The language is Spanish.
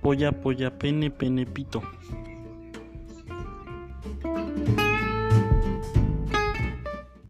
polla, polla, pene, pene, pito.